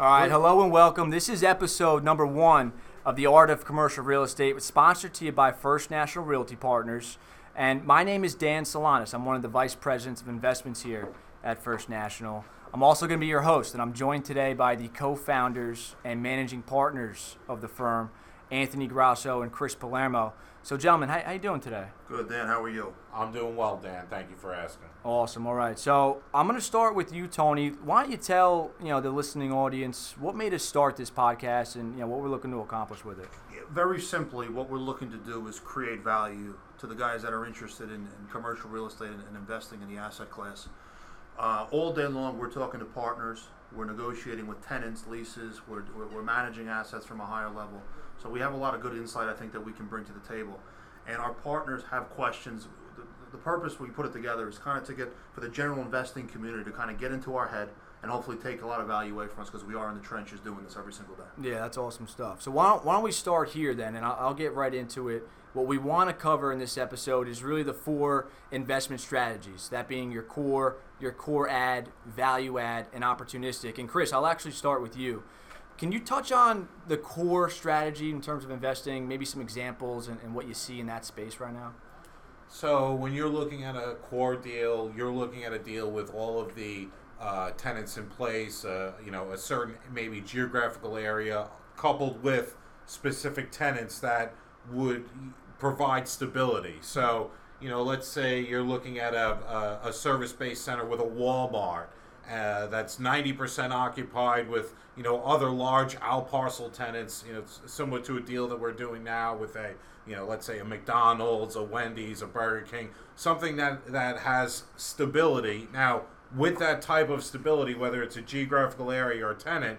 All right, hello and welcome. This is episode number one of the Art of Commercial Real Estate, sponsored to you by First National Realty Partners. And my name is Dan Salonis. I'm one of the vice presidents of investments here at First National. I'm also going to be your host, and I'm joined today by the co-founders and managing partners of the firm, Anthony Grosso and Chris Palermo. So, gentlemen, how, how you doing today? Good, Dan. How are you? I'm doing well, Dan. Thank you for asking. Awesome. All right. So I'm going to start with you, Tony. Why don't you tell you know the listening audience what made us start this podcast and you know what we're looking to accomplish with it? Very simply, what we're looking to do is create value to the guys that are interested in, in commercial real estate and, and, investing in the asset class. Uh, all day long, we're talking to partners. We're negotiating with tenants, leases. We're, we're, we're managing assets from a higher level. So we have a lot of good insight, I think, that we can bring to the table. And our partners have questions the purpose we put it together is kind of to get for the general investing community to kind of get into our head and hopefully take a lot of value away from us because we are in the trenches doing this every single day. Yeah, that's awesome stuff. So why don't, why don't we start here then, and I'll, I'll get right into it. What we want to cover in this episode is really the four investment strategies. That being your core, your core add, value add, and opportunistic. And Chris, I'll actually start with you. Can you touch on the core strategy in terms of investing, maybe some examples and, and what you see in that space right now? So when you're looking at a core deal, you're looking at a deal with all of the uh, tenants in place. Uh, you know, a certain maybe geographical area coupled with specific tenants that would provide stability. So you know, let's say you're looking at a, a, a service-based center with a Walmart uh, that's 90% occupied with you know other large out parcel tenants. You know, similar to a deal that we're doing now with a you know, let's say a McDonald's, a Wendy's, a Burger King, something that that has stability. Now, with that type of stability, whether it's a geographical area or a tenant,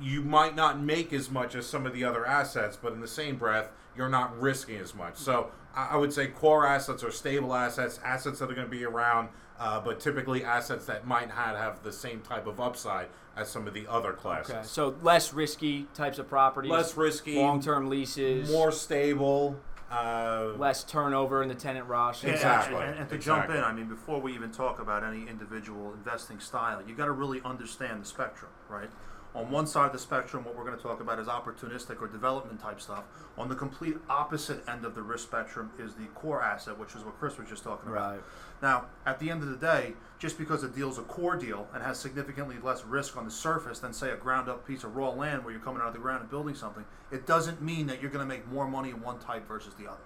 you might not make as much as some of the other assets, but in the same breath, you're not risking as much. So I would say core assets are stable assets, assets that are going to be around, uh, but typically assets that might not have the same type of upside as some of the other classes. Okay, so less risky types of properties. Less risky. Long-term leases. More stable. Uh, less turnover in the tenant roster. Exactly. And, and, and to exactly. jump in, I mean, before we even talk about any individual investing style, you got to really understand the spectrum, right? On one side of the spectrum, what we're going to talk about is opportunistic or development type stuff. On the complete opposite end of the risk spectrum is the core asset, which is what Chris was just talking about. Right. Now, at the end of the day, just because a deal is a core deal and has significantly less risk on the surface than, say, a ground up piece of raw land where you're coming out of the ground and building something, it doesn't mean that you're going to make more money in one type versus the other.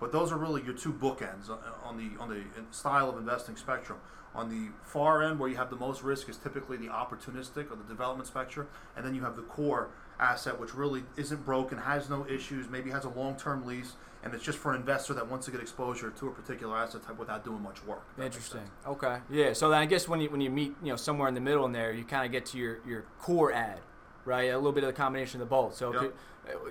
But those are really your two bookends on the on the style of investing spectrum. On the far end, where you have the most risk, is typically the opportunistic or the development spectrum, and then you have the core asset, which really isn't broken, has no issues, maybe has a long-term lease, and it's just for an investor that wants to get exposure to a particular asset type without doing much work. Interesting. Okay. Yeah. So then I guess when you when you meet you know somewhere in the middle in there, you kind of get to your your core add, right? A little bit of the combination of the both. So. Yep. Could,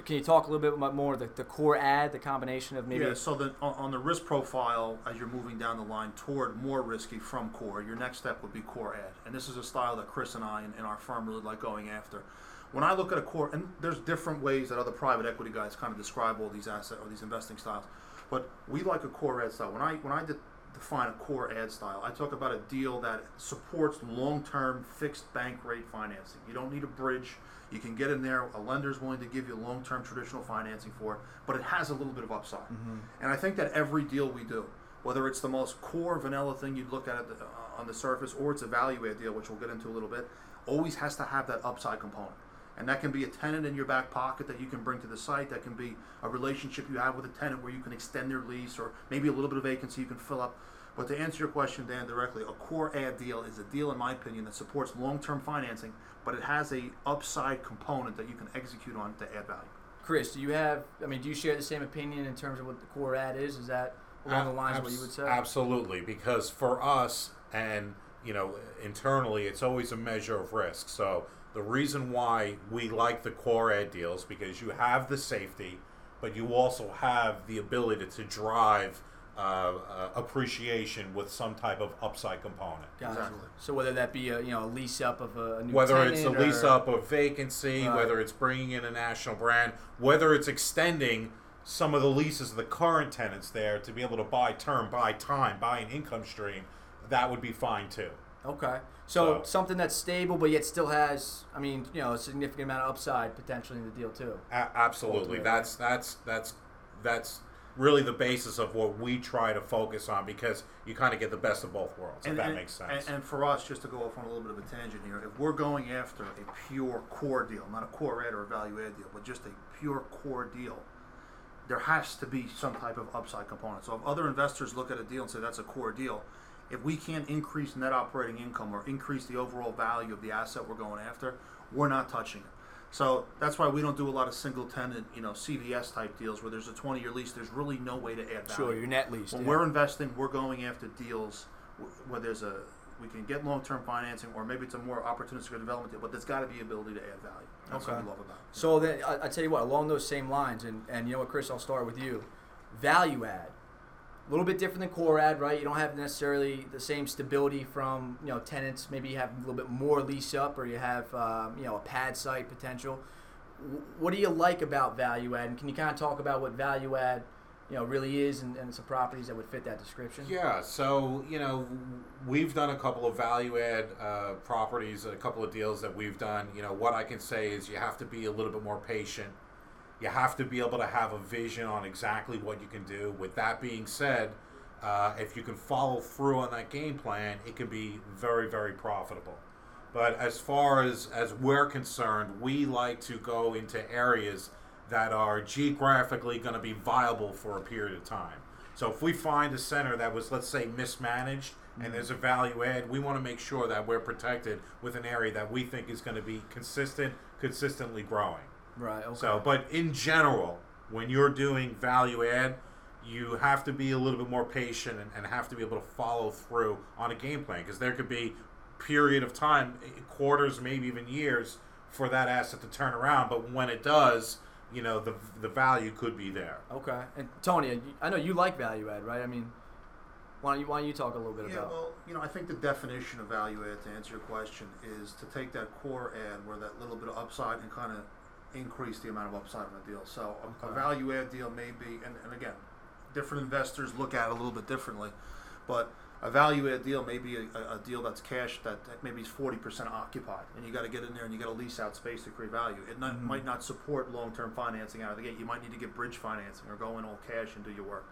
can you talk a little bit more the, the core add, the combination of maybe? Yeah, so the, on, on the risk profile, as you're moving down the line toward more risky from core, your next step would be core add. And this is a style that Chris and I and, in our firm really like going after. When I look at a core, and there's different ways that other private equity guys kind of describe all these asset or these investing styles, but we like a core add style. When I when I did define a core add style. I talk about a deal that supports long-term fixed bank rate financing. You don't need a bridge. You can get in there. A lender's willing to give you long-term traditional financing for it, but it has a little bit of upside. Mm-hmm. And I think that every deal we do, whether it's the most core vanilla thing you'd look at the, uh, on the surface, or it's a value add deal, which we'll get into a little bit, always has to have that upside component. And that can be a tenant in your back pocket that you can bring to the site. That can be a relationship you have with a tenant where you can extend their lease, or maybe a little bit of vacancy you can fill up. But to answer your question, Dan, directly, a core add deal is a deal, in my opinion, that supports long-term financing, but it has a upside component that you can execute on to add value. Chris, do you have? I mean, do you share the same opinion in terms of what the core add is? Is that along the lines Abs- of what you would say? Absolutely, because for us and you know internally, it's always a measure of risk. So the reason why we like the core add deals because you have the safety, but you also have the ability to drive uh, uh, appreciation with some type of upside component. Gotcha. Exactly. So whether that be a you know a lease up of a new tenant, whether it's a lease up of vacancy, right. whether it's bringing in a national brand, whether it's extending some of the leases of the current tenants there to be able to buy term, buy time, buy an income stream, that would be fine too. Okay. So, So- something that's stable, but yet still has, I mean, you know, a significant amount of upside potentially in the deal too. A- absolutely. Ultimately. That's that's that's that's really the basis of what we try to focus on because you kind of get the best of both worlds. if that makes sense. And, and for us, just to go off on a little bit of a tangent here, if we're going after a pure core deal, not a core add or a value add deal, but just a pure core deal, there has to be some type of upside component. So if other investors look at a deal and say that's a core deal, if we can't increase net operating income or increase the overall value of the asset we're going after, we're not touching it. So that's why we don't do a lot of single tenant, you know, CVS type deals where there's a 20 year lease. There's really no way to add value. Sure, your net lease. When yeah. we're investing, we're going after deals where there's a we can get long term financing, or maybe it's a more opportunistic development deal. But there's got to be ability to add value. That's what we love about it. So then I, I tell you what, along those same lines, and, and you know what, Chris, I'll start with you. Value add, a little bit different than core add, right? You don't have necessarily the same stability from you know tenants. Maybe you have a little bit more lease up, or you have um, you know a pad site potential. W- What do you like about value add? And can you kind of talk about what value add, you know, really is, and, and some properties that would fit that description? Yeah, so you know, we've done a couple of value add uh, properties, a couple of deals that we've done. You know, what I can say is you have to be a little bit more patient. You have to be able to have a vision on exactly what you can do. With that being said, uh, if you can follow through on that game plan, it can be very, very profitable. But as far as as we're concerned, we like to go into areas that are geographically going to be viable for a period of time. So if we find a center that was, let's say, mismanaged and there's a value add, we want to make sure that we're protected with an area that we think is going to be consistent, consistently growing. Right. Okay. So, but in general, when you're doing value add, you have to be a little bit more patient and, and have to be able to follow through on a game plan because there could be period of time, eh, quarters, maybe even years, for that asset to turn around. But when it does, you know the the value could be there. okay. And Tony, I know you like value add, right? I mean, why don't you why don't you talk a little bit about? Yeah, about? well, you know, I think the definition of value add, to answer your question, is to take that core add where that little bit of upside and kind of increase the amount of upside on the deal. So a, a value add deal may be, and, and again, different investors look at it a little bit differently, but a value add deal may be a, a, deal that's cash that, that maybe is 40% occupied, and you got to get in there and you got to lease out space to create value. It not, Mhm. might not support long term financing out of the gate. You might need to get bridge financing or go in all cash and do your work.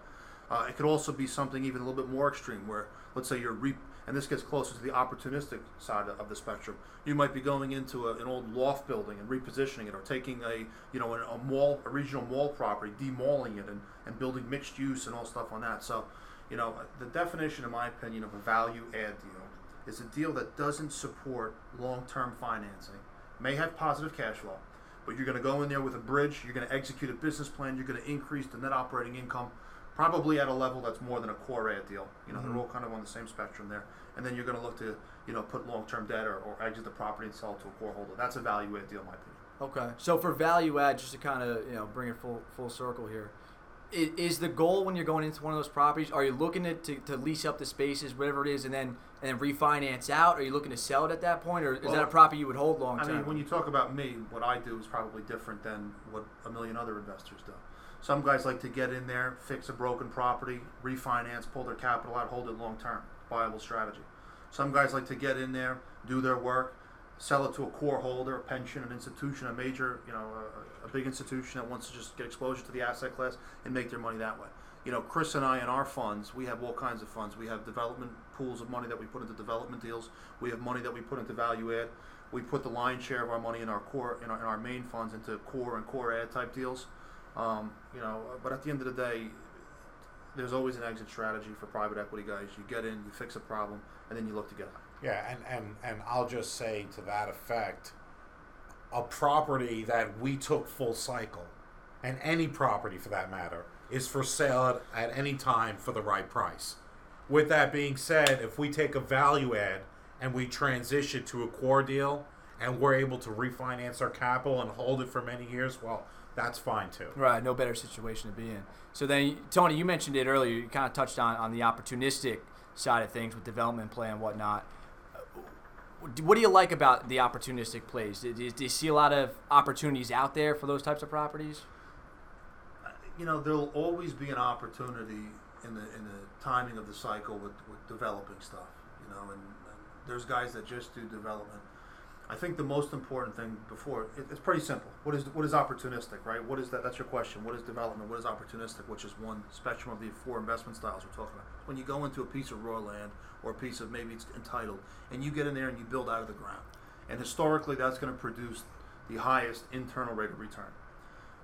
Uh, it could also be something even a little bit more extreme, where let's say you're re- and this gets closer to the opportunistic side of, the spectrum. You might be going into a, an old loft building and repositioning it, or taking a you know a, mall, a regional mall property, demalling it, and, and building mixed use and all stuff on that. So, you know, the definition, in my opinion, of a value add deal is a deal that doesn't support long-term financing, may have positive cash flow, but you're going to go in there with a bridge. You're going to execute a business plan. You're going to increase the net operating income probably at a level that's more than a core add deal. You know, Mhm. they're all kind of on the same spectrum there. And then you're going to look to, you know, put long-term debt or, or exit the property and sell it to a core holder. That's a value add deal, in my opinion. Okay. So for value add, just to kind of you know bring it full full circle here, is, is the goal when you're going into one of those properties? Are you looking to, to, to lease up the spaces, whatever it is, and then and then refinance out? Are you looking to sell it at that point, or is that a property you would hold long term? I mean, when you talk about me, what I do is probably different than what a million other investors do. Some guys like to get in there, fix a broken property, refinance, pull their capital out, hold it long term. Viable strategy. Some guys like to get in there, do their work, sell it to a core holder, a pension, an institution, a major, you know, a, a big institution that wants to just get exposure to the asset class and make their money that way. You know, Chris and I in our funds, we have all kinds of funds. We have development pools of money that we put into development deals. We have money that we put into value add. We put the lion's share of our money in our core, in our, in our main funds into core and core add type deals. Um, you know, but at the end of the day, there's always an exit strategy for private equity guys. You get in, you fix a problem, and then you look to get out. Yeah, and, and, and I'll just say to that effect, a property that we took full cycle, and any property for that matter, is for sale at, at any time for the right price. With that being said, if we take a value add and we transition to a core deal and we're able to refinance our capital and hold it for many years, well, that's fine too. Right, no better situation to be in. So then, Tony, you mentioned it earlier. You kind of touched on, on the opportunistic side of things with development play and whatnot. Uh, What do you like about the opportunistic plays? Do you, do you see a lot of opportunities out there for those types of properties? you know, there'll always be an opportunity in the in the timing of the cycle with, with developing stuff. You know, and, and There's guys that just do development. I think the most important thing before it, it's pretty simple. What is what is opportunistic, right? What is that? That's your question. What is development? What is opportunistic? Which is one spectrum of the four investment styles we're talking about. When you go into a piece of raw land or a piece of maybe it's entitled, and you get in there and you build out of the ground, and historically that's going to produce the highest internal rate of return.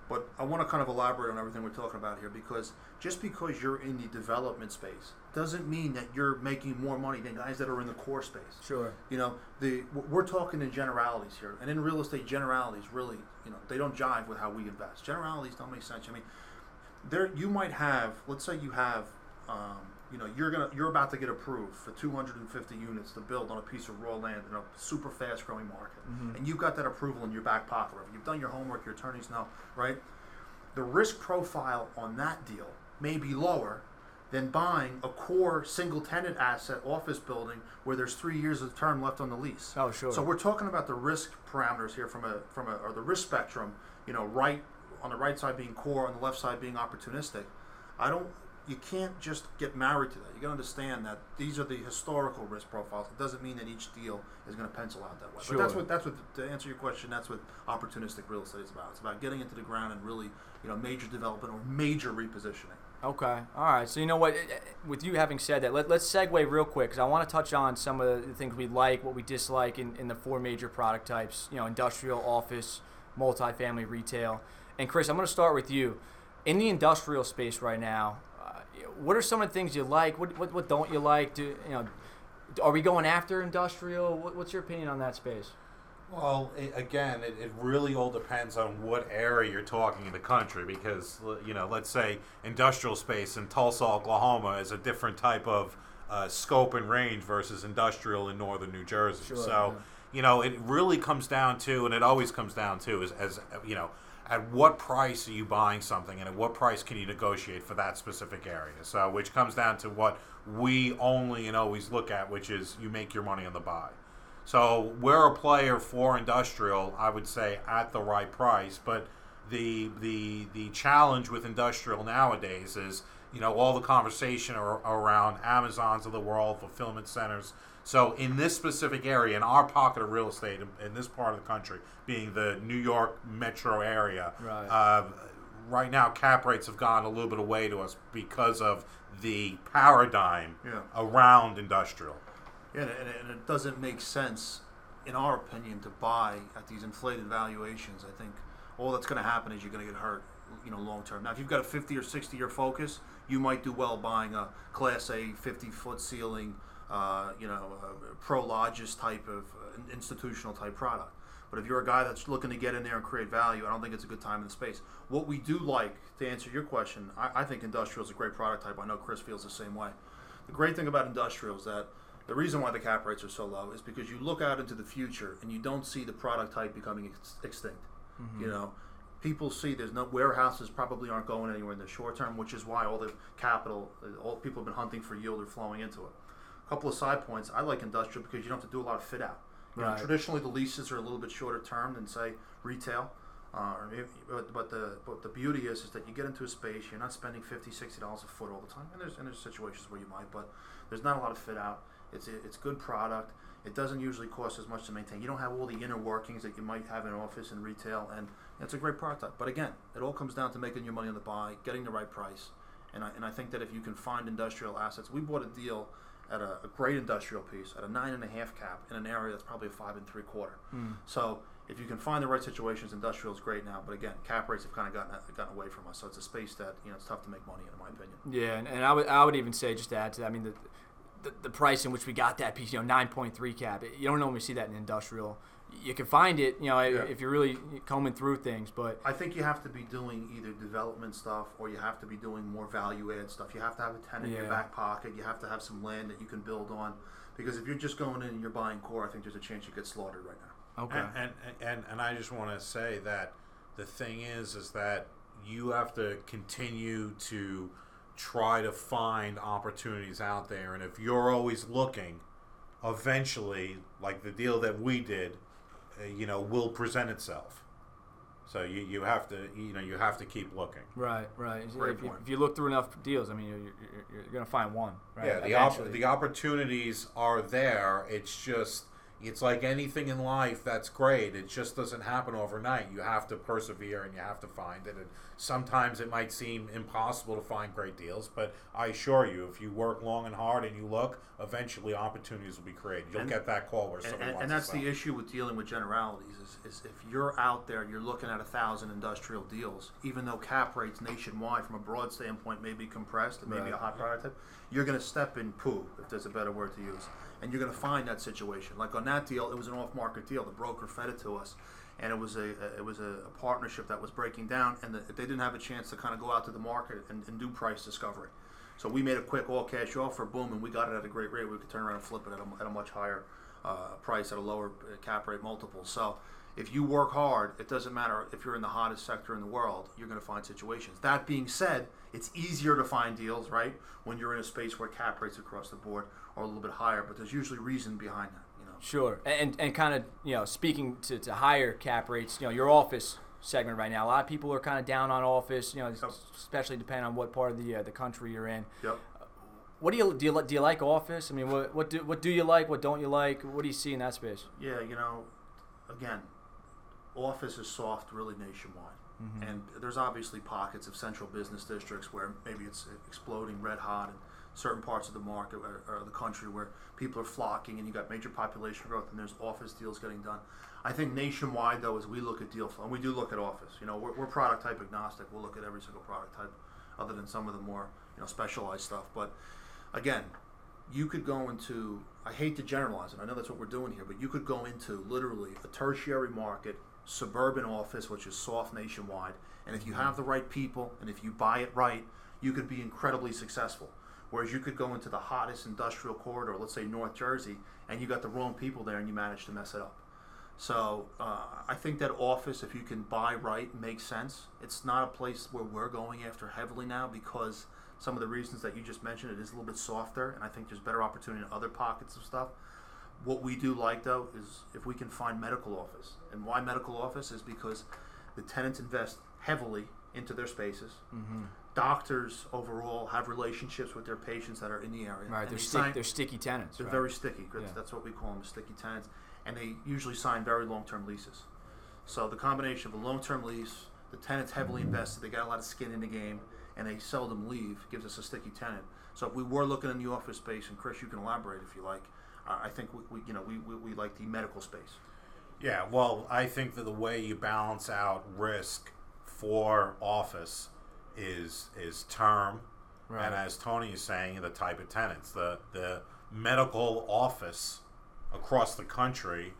But I want to kind of elaborate on everything we're talking about here because just because you're in the development space doesn't mean that you're making more money than guys that are in the core space. Sure. You know, the we're talking in generalities here, and in real estate, generalities really, you know, they don't jive with how we invest. Generalities don't make sense. I mean, there you might have, let's say you have, um, you know, you're gonna you're about to get approved for 250 units to build on a piece of raw land in a super fast growing market, Mhm. and you've got that approval in your back pocket. Or you've done your homework, your attorneys know, right? The risk profile on that deal may be lower than buying a core single tenant asset office building where there's three years of term left on the lease. Oh, sure. So we're talking about the risk parameters here from a from a or the risk spectrum. You know, right on the right side being core, on the left side being opportunistic. I don't. You can't just get married to that. You got to understand that these are the historical risk profiles. It doesn't mean that each deal is going to pencil out that way. But that's what that's what to answer your question. That's what opportunistic real estate is about. It's about getting into the ground and really, you know, major development or major repositioning. Okay. All right. So you know what? eh, eh, With you having said that, let, let's segue real quick because I want to touch on some of the things we like, what we dislike in, in the four major product types. You know, industrial, office, multifamily, retail. And Chris, I'm going to start with you. In the industrial space right now, what are some of the things you like? What what, what don't you like? Do you know? Are we going after industrial? What, what's your opinion on that space? Well, it, again, it, it really all depends on what area you're talking in the country because, you know, let's say industrial space in Tulsa, Oklahoma is a different type of uh, scope and range versus industrial in northern New Jersey. Sure, so, yeah. you know, it really comes down to, and it always comes down to, is as, you know, at what price are you buying something and at what price can you negotiate for that specific area? So, which comes down to what we only and always look at, which is you make your money on the buy. So we're a player for industrial, I would say, at the right price. But the the the challenge with industrial nowadays is, you know, all the conversation ar- around Amazons of the world, fulfillment centers. So in this specific area, in our pocket of real estate, in, in this part of the country, being the New York metro area, Right. uh, right now cap rates have gone a little bit away to us because of the paradigm Yeah. around industrial. Yeah, and it, and it doesn't make sense, in our opinion, to buy at these inflated valuations. I think all that's going to happen is you're going to get hurt, you know, long term. Now, if you've got a 50 or 60 year focus, you might do well buying a Class A 50 foot ceiling, uh, you know, uh, Prologis type of uh, institutional type product. But if you're a guy that's looking to get in there and create value, I don't think it's a good time in the space. What we do like, to answer your question, I, I think industrial is a great product type. I know Chris feels the same way. The great thing about industrial is that the reason why the cap rates are so low is because you look out into the future and you don't see the product type becoming ex- extinct. You know, people see there's no warehouses probably aren't going anywhere in the short term, which is why all the capital, all people have been hunting for yield are flowing into it. Couple of side points. I like industrial because you don't have to do a lot of fit out. You know, traditionally, the leases are a little bit shorter term than say retail. Uh, maybe, but, but the but the beauty is is that you get into a space, you're not spending 50 60 dollars a foot all the time, and there's and there's situations where you might, but there's not a lot of fit out. It's it's good product. It doesn't usually cost as much to maintain. You don't have all the inner workings that you might have in an office and retail, and it's a great product. But again, it all comes down to making your money on the buy, getting the right price, and I, and I think that if you can find industrial assets, we bought a deal at a, a great industrial piece at a nine and a half cap in an area that's probably a five and three quarter. Hmm. So if you can find the right situations, industrial is great now. But again, cap rates have kind of gotten gotten away from us, so it's a space that you know it's tough to make money in, in my opinion. Yeah, and, and I would I would even say just to add to that, I mean the, the the price in which we got that piece, you know, nine point three cap. You don't normally see that in industrial. You can find it, you know, Yeah. if you're really combing through things, but I think you have to be doing either development stuff or you have to be doing more value add stuff. You have to have a tenant in your back pocket. You have to have some land that you can build on. Because if you're just going in and you're buying core, I think there's a chance you get slaughtered right now. okay, And, and and and I just want to say that the thing is, is that you have to continue to try to find opportunities out there, and if you're always looking, eventually, like the deal that we did, Uh, you know, will present itself. So you, you have to you know you have to keep looking. Right, right. Great if, you- point. if you look through enough deals, I mean, you're, you're, you're going to find one. Right? Yeah, the op- the opportunities are there. It's just it's like anything in life that's great. It just doesn't happen overnight. You have to persevere and you have to find it. And sometimes it might seem impossible to find great deals, but I assure you, if you work long and hard and you look, eventually opportunities will be created. You'll And- get that call where someone And, and, and that's the issue with dealing with generalities is, is if you're out there, you're looking at a thousand industrial deals, even though cap rates nationwide from a broad standpoint may be compressed and maybe Right. a hot product type, you're going to step in poo, if there's a better word to use. And you're going to find that situation. Like on that deal, it was an off-market deal. The broker fed it to us, and it was a, a it was a, a partnership that was breaking down, and the, they didn't have a chance to kind of go out to the market and, and do price discovery. So we made a quick all-cash offer, boom, and we got it at a great rate. We could turn around and flip it at a, at a much higher uh, price at a lower uh, cap rate multiple. So if you work hard, it doesn't matter if you're in the hottest sector in the world, you're going to find situations. That being said, it's easier to find deals, right, when you're in a space where cap rates across the board are a little bit higher, but there's usually reason behind that, you know. Sure, and and kind of you know speaking to, to higher cap rates, you know your office segment right now. A lot of people are kind of down on office, you know, Yep. especially depending on what part of the uh, the country you're in. Yep. What do you do? You, do you like office? I mean, what what do what do you like? What don't you like? What do you see in that space? Yeah, you know, again, office is soft really nationwide. Mm-hmm. And there's obviously pockets of central business districts where maybe it's exploding red hot in certain parts of the market or, or the country where people are flocking and you got major population growth and there's office deals getting done. I think nationwide though, as we look at deal flow, and we do look at office, you know, we're, we're product type agnostic. We'll look at every single product type other than some of the more, you know, specialized stuff. But again, you could go into I hate to generalize it. I know that's what we're doing here, but you could go into literally a tertiary market, suburban office, which is soft nationwide, and if you have the right people and if you buy it right, you could be incredibly successful. Whereas you could go into the hottest industrial corridor, let's say North Jersey, and you got the wrong people there and you manage to mess it up. So uh, I think that office, if you can buy right, makes sense. It's not a place where we're going after heavily now because some of the reasons that you just mentioned, it is a little bit softer, and I think there's better opportunity in other pockets of stuff. What we do like though is if we can find medical office, and why medical office is because the tenants invest heavily into their spaces. Mm-hmm. Doctors overall have relationships with their patients that are in the area. Right, they're, they stick, sign- they're sticky tenants. they're right? very sticky. That's, Yeah. that's what we call them, sticky tenants. And they usually sign very long-term leases. So the combination of a long-term lease, the tenant's heavily invested, they got a lot of skin in the game, and they seldom leave, gives us a sticky tenant. So if we were looking in the office space, and Chris, you can elaborate if you like, uh, I think we, we you know we, we, we like the medical space. Yeah, well, I think that the way you balance out risk for office is is term, Right. and as Tony is saying, the type of tenants. The the medical office across the country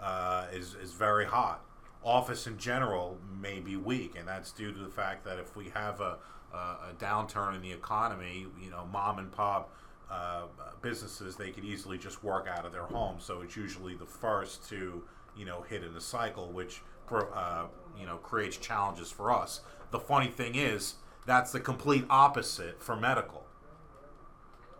uh, is is very hot. Office in general may be weak, and that's due to the fact that if we have a a, a downturn in the economy, you know, mom and pop uh, businesses they could easily just work out of their home. So it's usually the first to you know hit in the cycle, which uh, you know creates challenges for us. The funny thing is that's the complete opposite for medical.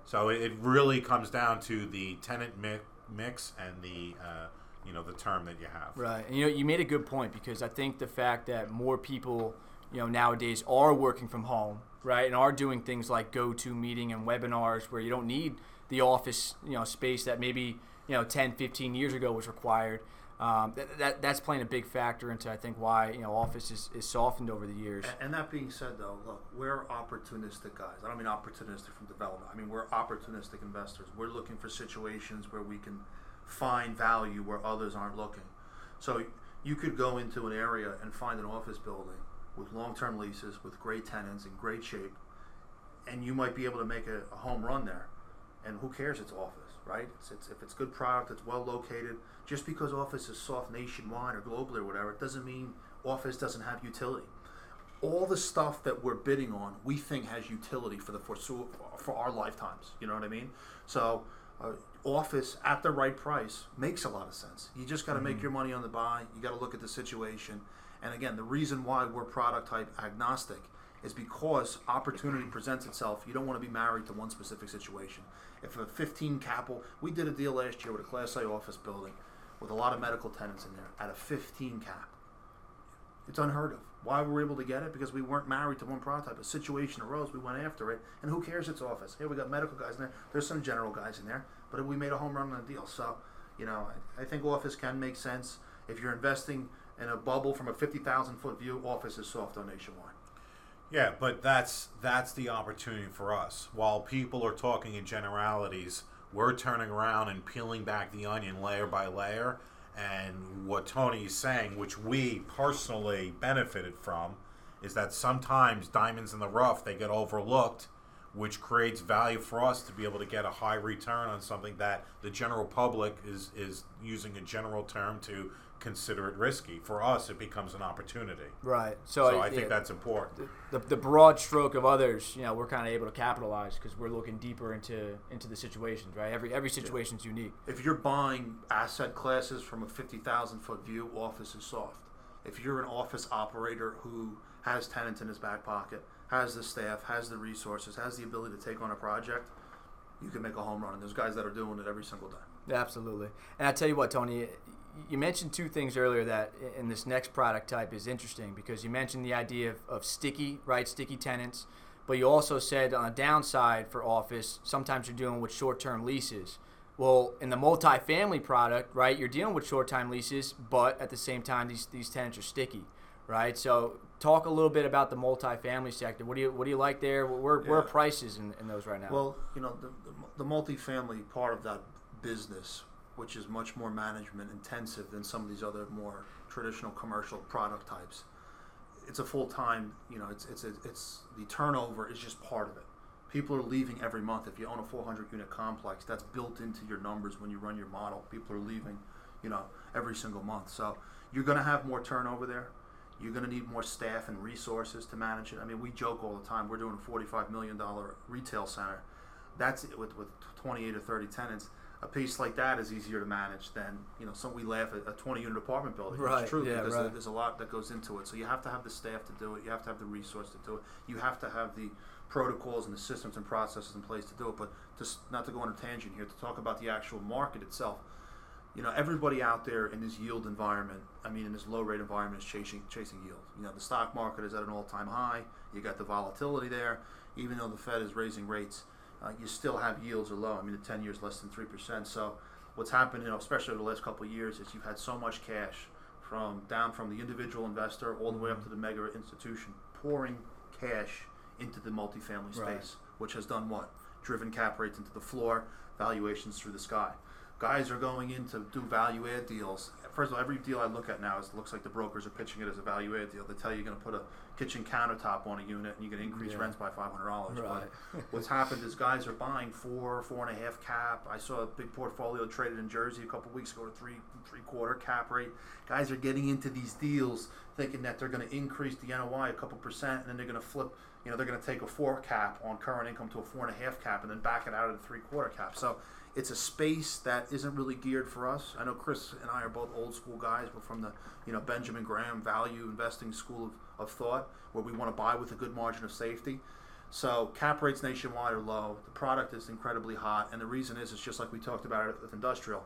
So it, it really comes down to the tenant mi- mix and the uh, you know the term that you have. Right, and you know you made a good point because I think the fact that more people, you know, nowadays are working from home, right, and are doing things like go-to meeting and webinars where you don't need the office, you know, space that maybe you know 10, 15 years ago was required. Um, that, that that's playing a big factor into I think why you know office is, is softened over the years. And, and that being said, though, look, we're opportunistic guys. I don't mean opportunistic from development. I mean we're opportunistic investors. We're looking for situations where we can find value where others aren't looking. So you could go into an area and find an office building with long-term leases, with great tenants in great shape, and you might be able to make a, a home run there. And who cares? It's office, right? It's, it's, if it's good product, it's well located. Just because office is soft nationwide or globally or whatever, it doesn't mean office doesn't have utility. All the stuff that we're bidding on, we think has utility for the foreseeable for our lifetimes. You know what I mean? So, uh, office at the right price makes a lot of sense. You just got to make your money on the buy. You got to look at the situation. And again, the reason why we're product type agnostic is because opportunity presents itself. You don't want to be married to one specific situation. If a 15 capital, we did a deal last year with a Class A office building with a lot of medical tenants in there at a 15 cap. It's unheard of. Why were we able to get it? Because we weren't married to one prototype. A situation arose, we went after it, and who cares? It's office. Here we got medical guys in there. There's some general guys in there, but we made a home run on the deal. So, you know, I think office can make sense if you're investing in a bubble from a 50,000 foot view. Office is soft on nationwide. Yeah, but that's that's the opportunity for us. While people are talking in generalities, we're turning around and peeling back the onion layer by layer. And what Tony is saying, which we personally benefited from, is that sometimes diamonds in the rough they get overlooked, which creates value for us to be able to get a high return on something that the general public is is using a general term to consider it risky. For us, it becomes an opportunity. Right. So, So, I yeah, think that's important. the, the broad stroke of others, you know, we're kind of able to capitalize because we're looking deeper into into the situations, right? Every every situation's unique. If you're buying asset classes from a 50,000 foot view, office is soft. If you're an office operator who has tenants in his back pocket, has the staff, has the resources, has the ability to take on a project, you can make a home run. And there's guys that are doing it every single day. Absolutely. And I tell you what, Tony, you mentioned two things earlier that in this next product type is interesting because you mentioned the idea of, of sticky, right? Sticky tenants. But you also said on a downside for office, sometimes you're dealing with short term leases. Well, in the multifamily product, right, you're dealing with short time leases, but at the same time, these, these tenants are sticky, right? So, talk a little bit about the multifamily sector. What do you what do you like there? Where, where are prices in, in those right now? Well, you know, the, the, the multifamily part of that business, which is much more management intensive than some of these other more traditional commercial product types, it's a full time. You know, it's it's it's the turnover is just part of it. People are leaving every month. If you own a 400 unit complex, that's built into your numbers when you run your model. People are leaving, you know, every single month. So you're going to have more turnover there. You're going to need more staff and resources to manage it. I mean, we joke all the time. We're doing a 45 million dollar retail center. That's it with with 28 or 30 tenants. A piece like that is easier to manage than you know. Some we laugh at a 20 unit apartment building. Right, It's true yeah, because right. there's a lot that goes into it. So you have to have the staff to do it. You have to have the resource to do it. You have to have the protocols and the systems and processes in place to do it. But just not to go on a tangent here to talk about the actual market itself. You know, everybody out there in this yield environment, I mean, in this low rate environment, is chasing chasing yield. You know, the stock market is at an all time high. You got the volatility there. Even though the Fed is raising rates, uh, you still have yields are low. I mean, the ten years less than three percent. So, what's happened, you know, especially over the last couple of years, is you've had so much cash from down from the individual investor all the way up to the mega institution pouring cash into the multifamily space, Right. which has done what? Driven cap rates into the floor, valuations through the sky. Guys are going in to do value add deals. First of all, every deal I look at now is looks like the brokers are pitching it as a value add deal. They tell you you're going to put a kitchen countertop on a unit and you're going to increase Yeah. rents by five hundred dollars. Right. But what's happened is guys are buying four, four and a half cap. I saw a big portfolio traded in Jersey a couple weeks ago to three, three quarter cap rate. Guys are getting into these deals thinking that they're going to increase the NOI a couple percent, and then they're going to flip. You know, they're going to take a four cap on current income to a four and a half cap, and then back it out at a three quarter cap. So it's a space that isn't really geared for us. I know Chris and I are both old school guys. We're from the you know Benjamin Graham value investing school of, of thought, where we want to buy with a good margin of safety. So cap rates nationwide are low. The product is incredibly hot, and the reason is it's just like we talked about it with industrial.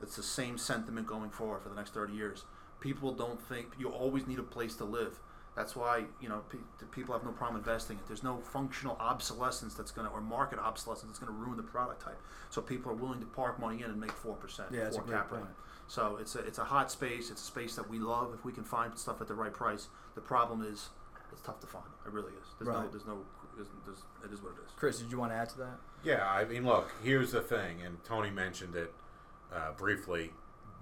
It's the same sentiment going forward for the next 30 years. People don't think you always need a place to live. That's why you know pe- the people have no problem investing it. There's no functional obsolescence that's going to or market obsolescence that's going to ruin the product type. So people are willing to park money in and make four percent, Yeah, four cap rate. point. So it's a it's a hot space. It's a space that we love if we can find stuff at the right price. The problem is it's tough to find. It really is. There's no there's no there's, there's, it is what it is. Chris, did you want to add to that? Yeah, I mean, look, here's the thing, and Tony mentioned it uh, briefly.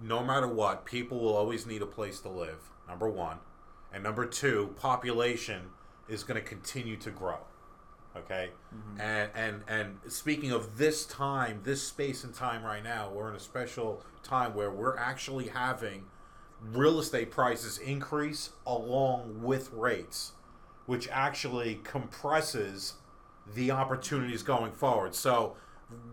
No matter what, people will always need a place to live, number one. And number two, population is going to continue to grow. Okay? Mm-hmm. And, and, and speaking of this time, this space and time right now, we're in a special time where we're actually having real estate prices increase along with rates, which actually compresses the opportunities going forward. So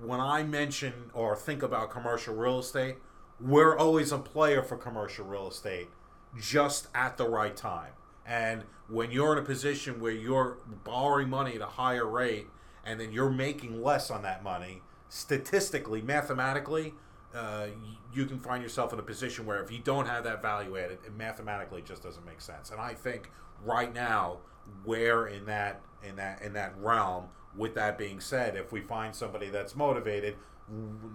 when I mention or think about commercial real estate, we're always a player for commercial real estate just at the right time. And when you're in a position where you're borrowing money at a higher rate and then you're making less on that money, statistically, mathematically, uh, you can find yourself in a position where if you don't have that value added, it mathematically just doesn't make sense. And I think right now we're in that in that in that realm. With that being said, if we find somebody that's motivated,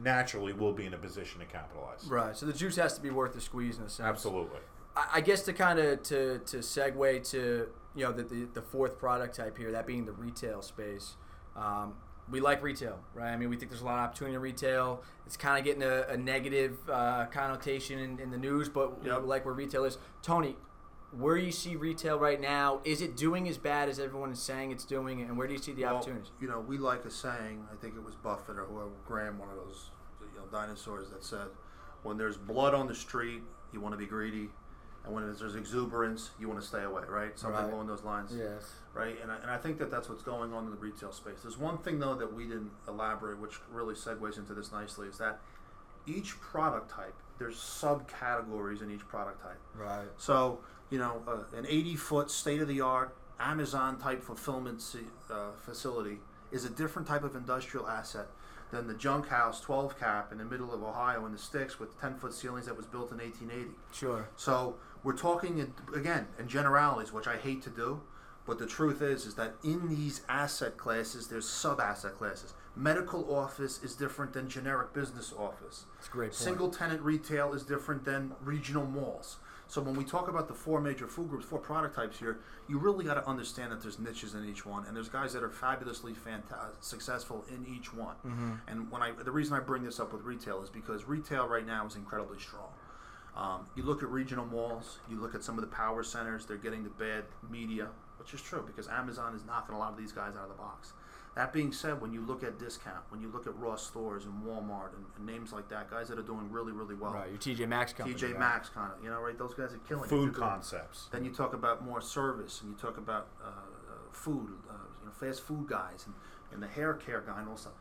naturally we'll be in a position to capitalize. Right. So the juice has to be worth the squeeze in a sense. Absolutely. I I guess to kind of to to segue to you know the, the the fourth product type here, that being the retail space. Um, we like retail, right? I mean, we think there's a lot of opportunity in retail. It's kind of getting a, a negative uh, connotation in, in the news, but we Yep. like where retail is. Tony, where you see retail right now, is it doing as bad as everyone is saying it's doing, and where do you see the Well, opportunities? You know, we like a saying. I think it was Buffett or whoever Graham, one of those you know dinosaurs that said, "When there's blood on the street, you want to be greedy, and when there's exuberance, you want to stay away." Right? Something Right. along those lines. Yes. Right? And I, and I think that that's what's going on in the retail space. There's one thing though that we didn't elaborate, which really segues into this nicely, is that each product type there's subcategories in each product type. Right. So, you know, uh, an 80 foot state of the art Amazon type fulfillment uh, facility is a different type of industrial asset than the junk house 12 cap in the middle of Ohio in the sticks with 10 foot ceilings that was built in 1880. Sure. So we're talking in, again in generalities, which I hate to do, but the truth is is that in these asset classes, there's sub asset classes. Medical office is different than generic business office. It's great point. Single tenant retail is different than regional malls. So when we talk about the four major food groups, four product types here, you really got to understand that there's niches in each one, and there's guys that are fabulously fanta- successful in each one. Mm-hmm. And when I, the reason I bring this up with retail is because retail right now is incredibly strong. Um, you look at regional malls, you look at some of the power centers, they're getting the bad media, which is true because Amazon is knocking a lot of these guys out of the box. That being said, when you look at discount, when you look at Ross stores and Walmart and, and names like that, guys that are doing really, really well, Right. Your TJ Maxx company. TJ right? Maxx kind of, you know, right? Those guys are killing. Food They're concepts. Then you talk about more service, and you talk about uh, uh, food, uh, you know, fast food guys, and, and the hair care guy, and all stuff.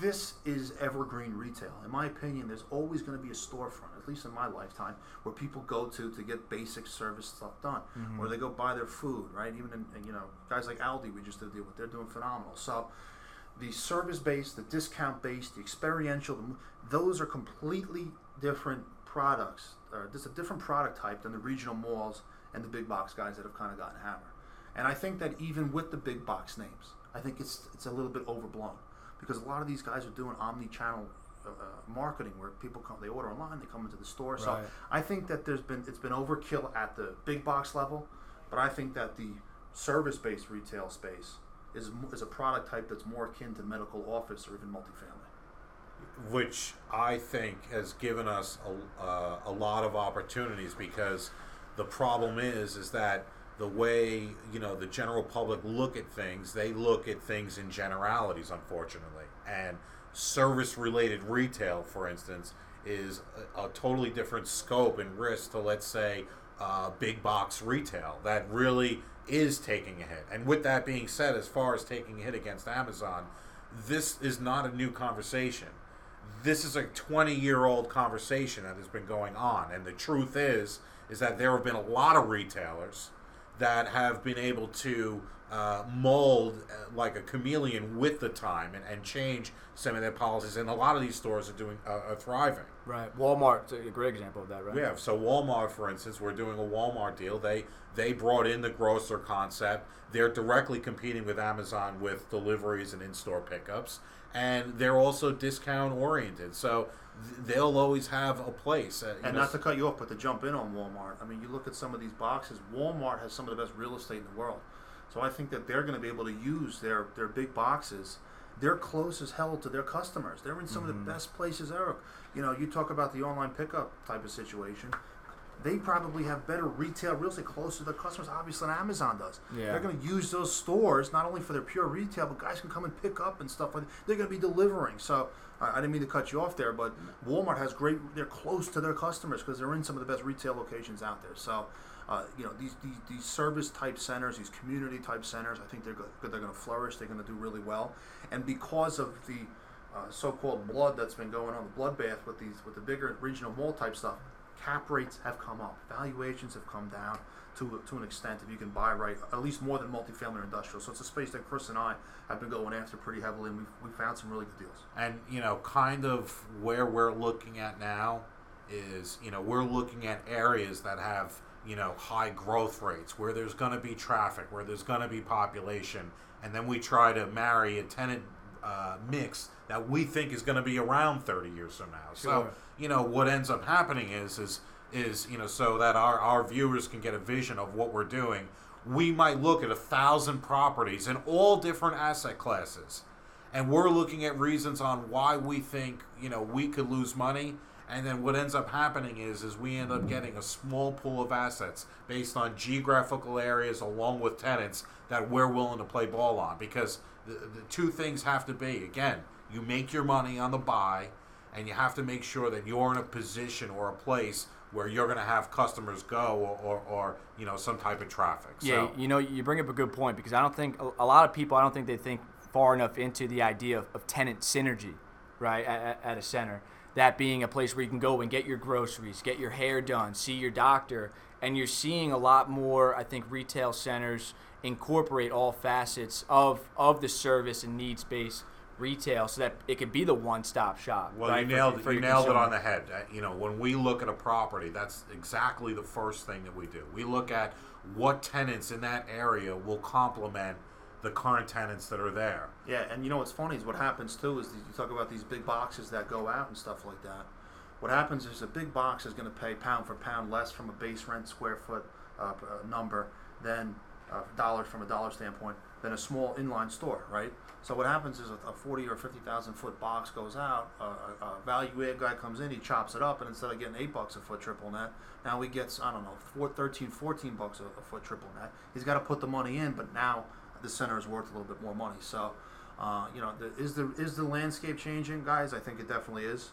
This is evergreen retail. In my opinion, there's always going to be a storefront, at least in my lifetime, where people go to to get basic service stuff done, mm-hmm. or they go buy their food, right? Even in, you know, guys like Aldi, we just did a deal with, they're doing phenomenal. So, the service based, the discount based, the experiential, those are completely different products. Uh, or just a different product type than the regional malls and the big box guys that have kind of gotten hammered. And I think that even with the big box names, I think it's it's a little bit overblown because a lot of these guys are doing omni-channel uh, uh, marketing where people come, they order online, they come into the store. So Right. I think that there's been it's been overkill at the big box level, but I think that the service-based retail space is is a product type that's more akin to medical office or even multifamily. which I think has given us a, uh, a lot of opportunities because the problem is is that the way you know the general public look at things, they look at things in generalities, unfortunately, and service related retail, for instance, is a, a totally different scope and risk to let's say uh, big box retail that really is taking a hit. And with that being said, as far as taking a hit against Amazon, this is not a new conversation this is a 20 year old conversation that has been going on and the truth is is that there have been a lot of retailers that have been able to uh, mold uh, like a chameleon with the time and, and change some of their policies and a lot of these stores are doing uh, are thriving Right. Walmart's a great example of that, right? Yeah. so Walmart, for instance, we're doing a Walmart deal. They they brought in the grocer concept. They're directly competing with Amazon with deliveries and in-store pickups, and they're also discount oriented. So they'll always have a place. Uh, And know, not to cut you off, but to jump in on Walmart, I mean, you look at some of these boxes. Walmart has some of the best real estate in the world, so I think that they're going to be able to use their their big boxes. They're close as hell to their customers. They're in some of the mm-hmm. best places ever. You know, you talk about the online pickup type of situation. They probably have better retail real estate close to their customers, obviously, than Amazon does. Yeah. They're going to use those stores not only for their pure retail, but guys can come and pick up and stuff. like They're going to be delivering. So I I didn't mean to cut you off there, but Walmart has great. They're close to their customers because they're in some of the best retail locations out there. So, uh, you know, these, these these service type centers, these community type centers, I think they're go- they're going to flourish. They're going to do really well, and because of the uh, so-called blood that's been going on, the bloodbath with these with the bigger regional mall type stuff, cap rates have come up, valuations have come down to to an extent if you can buy right, at least more than multifamily or industrial. So it's a space that Chris and I have been going after pretty heavily, and we've we found some really good deals. And you know, kind of where we're looking at now is, you know, we're looking at areas that have, you know, high growth rates, where there's going to be traffic, where there's going to be population, and then we try to marry a tenant uh, mix that we think is going to be around 30 years from now. So, you know, what ends up happening is is is you know so that our our viewers can get a vision of what we're doing. We might look at a thousand properties in all different asset classes and we're looking at reasons on why we think you know we could lose money and then what ends up happening is is we end up getting a small pool of assets based on geographical areas along with tenants that we're willing to play ball on because the, the two things have to be again you make your money on the buy and you have to make sure that you're in a position or a place where you're going to have customers go or, or, or you know some type of traffic Yeah, so you know, you bring up a good point because I don't think a, lot of people. I don't think they think far enough into the idea of, of tenant synergy, right? At- at a center, that being a place where you can go and get your groceries, get your hair done, see your doctor, and you're seeing a lot more. I think retail centers incorporate all facets of of the service and needs based retail, so that it could be the one stop shop. Well, right, you for- nailed for you your nailed it on the head. Uh, You know, when we look at a property, that's exactly the first thing that we do. We look at what tenants in that area will complement the current tenants that are there. Yeah, and you know what's funny is what happens too is you talk about these big boxes that go out and stuff like that. What happens is a big box is going to pay pound for pound less from a base rent square foot uh, uh, number than uh, dollars from a dollar standpoint than a small inline store, right? So what happens is a, a forty or fifty thousand foot box goes out, a, a value add guy comes in, he chops it up, and instead of getting eight bucks a foot triple net, now he gets I don't know four, 13, 14 bucks a, a foot triple net. He's got to put the money in, but now the center is worth a little bit more money. So, uh, you know, the, is the is the landscape changing, guys? I think it definitely is.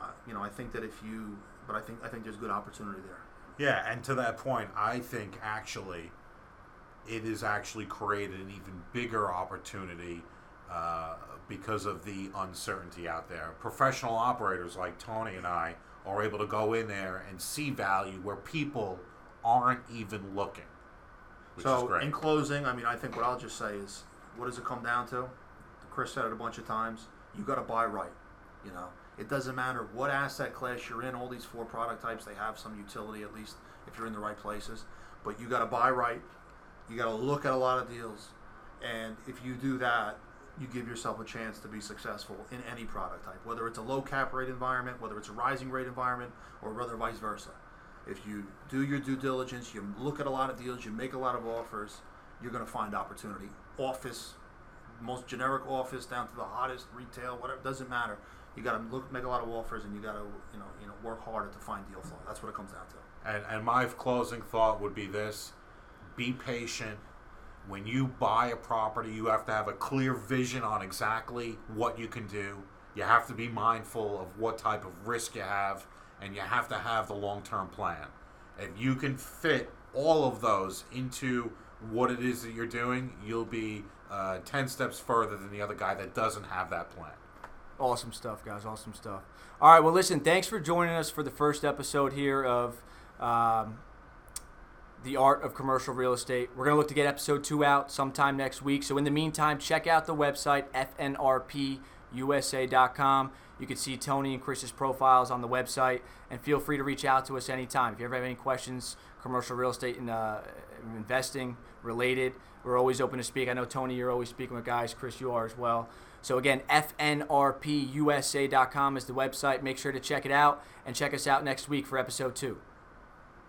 Uh, you know, I think that if you, but I think I think there's good opportunity there. Yeah, and to that point, I think actually it has actually created an even bigger opportunity uh, because of the uncertainty out there. Professional operators like Tony and I are able to go in there and see value where people aren't even looking, which is so, great. in closing, I mean, I think what I'll just say is, what does it come down to? Chris said it a bunch of times. You got to buy right. You know, it doesn't matter what asset class you're in. All these four product types, they have some utility at least if you're in the right places. But you got to buy right. You got to look at a lot of deals, and if you do that, you give yourself a chance to be successful in any product type, whether it's a low cap rate environment, whether it's a rising rate environment, or whether vice versa. If you do your due diligence, you look at a lot of deals, you make a lot of offers, you're going to find opportunity. Office, most generic office down to the hottest retail, whatever doesn't matter. You got to look, make a lot of offers, and you got to you know you know work harder to find deal flow. That's what it comes down to. And, and my closing thought would be this be patient. When you buy a property, you have to have a clear vision on exactly what you can do. You have to be mindful of what type of risk you have, and you have to have the long term plan. If you can fit all of those into what it is that you're doing, you'll be uh, 10 steps further than the other guy that doesn't have that plan. Awesome stuff, guys. Awesome stuff. All right. Well, listen. Thanks for joining us for the first episode here of um, the art of commercial real estate. We're gonna look to get episode two out sometime next week. So in the meantime, check out the website fnrpusa.com. You can see Tony and Chris's profiles on the website, and feel free to reach out to us anytime if you ever have any questions, commercial real estate and uh, investing related. We're always open to speak. I know Tony, you're always speaking with guys. Chris, you are as well. So again, fnrpusa.com is the website. Make sure to check it out and check us out next week for episode two.